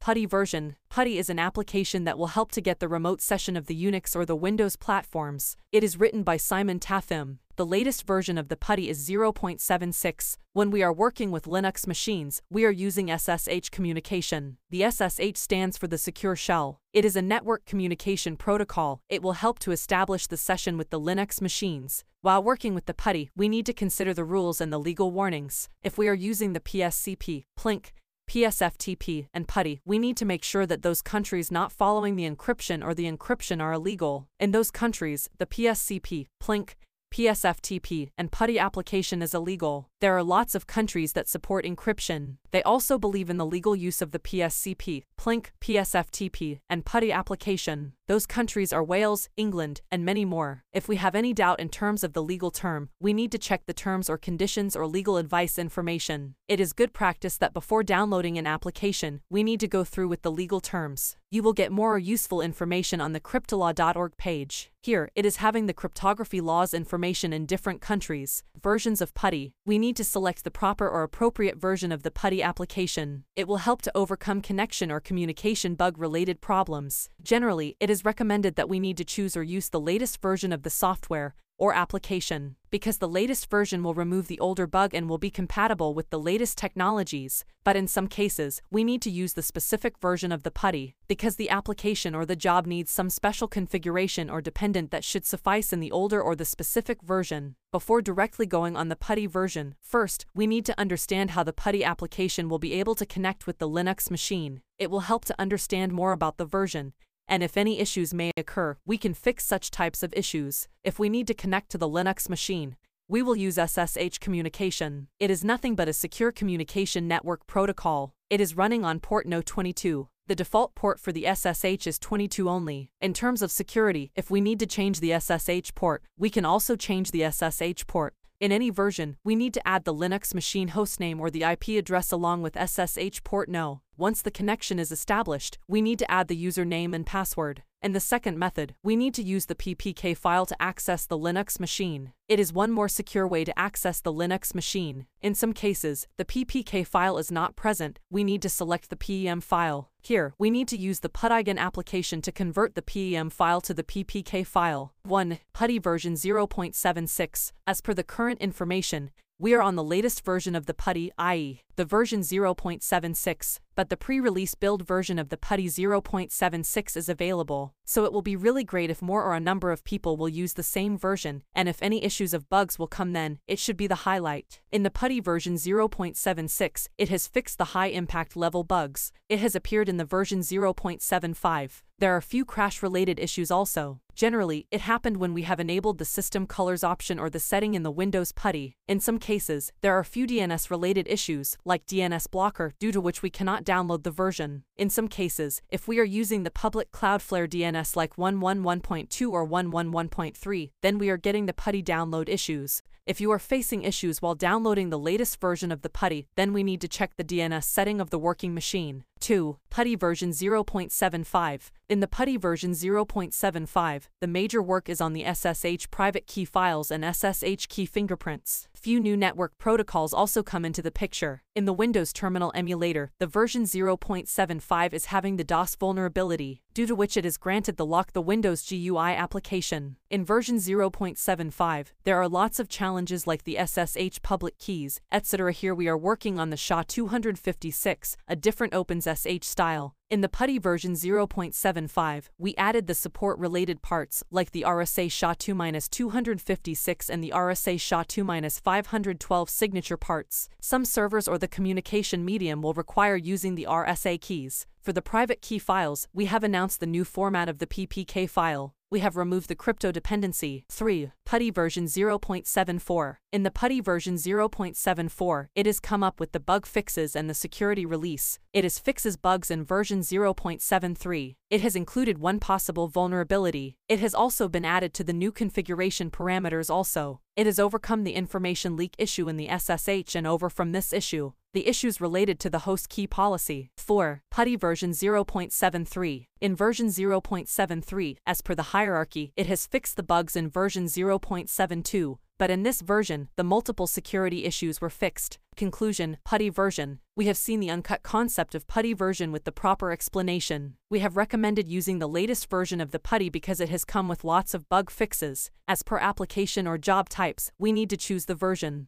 PuTTY version. PuTTY is an application that will help to get the remote session of the Unix or the Windows platforms. It is written by Simon Tatham. The latest version of the PuTTY is 0.76. When we are working with Linux machines, we are using SSH communication. The SSH stands for the Secure Shell. It is a network communication protocol. It will help to establish the session with the Linux machines. While working with the PuTTY, we need to consider the rules and the legal warnings. If we are using the PSCP, PLINK, PSFTP, and PuTTY, we need to make sure that those countries not following the encryption or the encryption are illegal. In those countries, the PSCP, PLINK, PSFTP, and PuTTY application is illegal. There are lots of countries that support encryption. They also believe in the legal use of the PSCP, PLINK, PSFTP, and PuTTY application. Those countries are Wales, England, and many more. If we have any doubt in terms of the legal term, we need to check the terms or conditions or legal advice information. It is good practice that before downloading an application, we need to go through with the legal terms. You will get more useful information on the cryptolaw.org page. Here, it is having the cryptography laws information in different countries, versions of PuTTY. We need to select the proper or appropriate version of the PuTTY application. It will help to overcome connection or communication bug related problems. Generally, it is recommended that we need to choose or use the latest version of the software, or application, because the latest version will remove the older bug and will be compatible with the latest technologies, but in some cases, we need to use the specific version of the PuTTY, because the application or the job needs some special configuration or dependent that should suffice in the older or the specific version. Before directly going on the PuTTY version, first, we need to understand how the PuTTY application will be able to connect with the Linux machine. It will help to understand more about the version, and if any issues may occur, we can fix such types of issues. If we need to connect to the Linux machine, we will use SSH communication. It is nothing but a secure communication network protocol. It is running on port no 22. The default port for the SSH is 22 only. In terms of security, if we need to change the SSH port, we can also change the SSH port. In any version, we need to add the Linux machine hostname or the IP address along with SSH port no. Once the connection is established, we need to add the username and password. In the second method, we need to use the PPK file to access the Linux machine. It is one more secure way to access the Linux machine. In some cases, the PPK file is not present, we need to select the PEM file. Here, we need to use the PuTTYGEN application to convert the PEM file to the PPK file. 1. PuTTY version 0.76. As per the current information, we are on the latest version of the PuTTY, i.e., the version 0.76, but the pre-release build version of the PuTTY 0.76 is available, so it will be really great if more or a number of people will use the same version, and if any issues of bugs will come then, it should be the highlight. In the PuTTY version 0.76, it has fixed the high impact level bugs. It has appeared in the version 0.75. There are few crash-related issues also. Generally, it happened when we have enabled the system colors option or the setting in the Windows PuTTY. In some cases, there are few DNS-related issues, like DNS blocker, due to which we cannot download the version. In some cases, if we are using the public Cloudflare DNS like 111.2 or 111.3, then we are getting the PuTTY download issues. If you are facing issues while downloading the latest version of the PuTTY, then we need to check the DNS setting of the working machine. 2. PuTTY version 0.75. In the PuTTY version 0.75, the major work is on the SSH private key files and SSH key fingerprints. Few new network protocols also come into the picture. In the Windows Terminal emulator, the version 0.75 is having the DOS vulnerability, due to which it is granted the lock the Windows GUI application. In version 0.75, there are lots of challenges like the SSH public keys, etc. Here we are working on the SHA-256, a different OpenSSH style. In the PuTTY version 0.75, we added the support-related parts, like the RSA SHA-2-256 and the RSA SHA-2-512 signature parts. Some servers or the communication medium will require using the RSA keys. For the private key files, we have announced the new format of the PPK file. We have removed the crypto dependency. 3. PuTTY version 0.74. In the PuTTY version 0.74, it has come up with the bug fixes and the security release. It is fixes bugs in version 0.73. It has included one possible vulnerability. It has also been added to the new configuration parameters also. It has overcome the information leak issue in the SSH and over from this issue the issues related to the host key policy. 4. PuTTY version 0.73. In version 0.73, as per the hierarchy, it has fixed the bugs in version 0.72, but in this version, the multiple security issues were fixed. Conclusion Putty version. We have seen the uncut concept of Putty version with the proper explanation. We have recommended using the latest version of the Putty because it has come with lots of bug fixes. As per application or job types, we need to choose the version.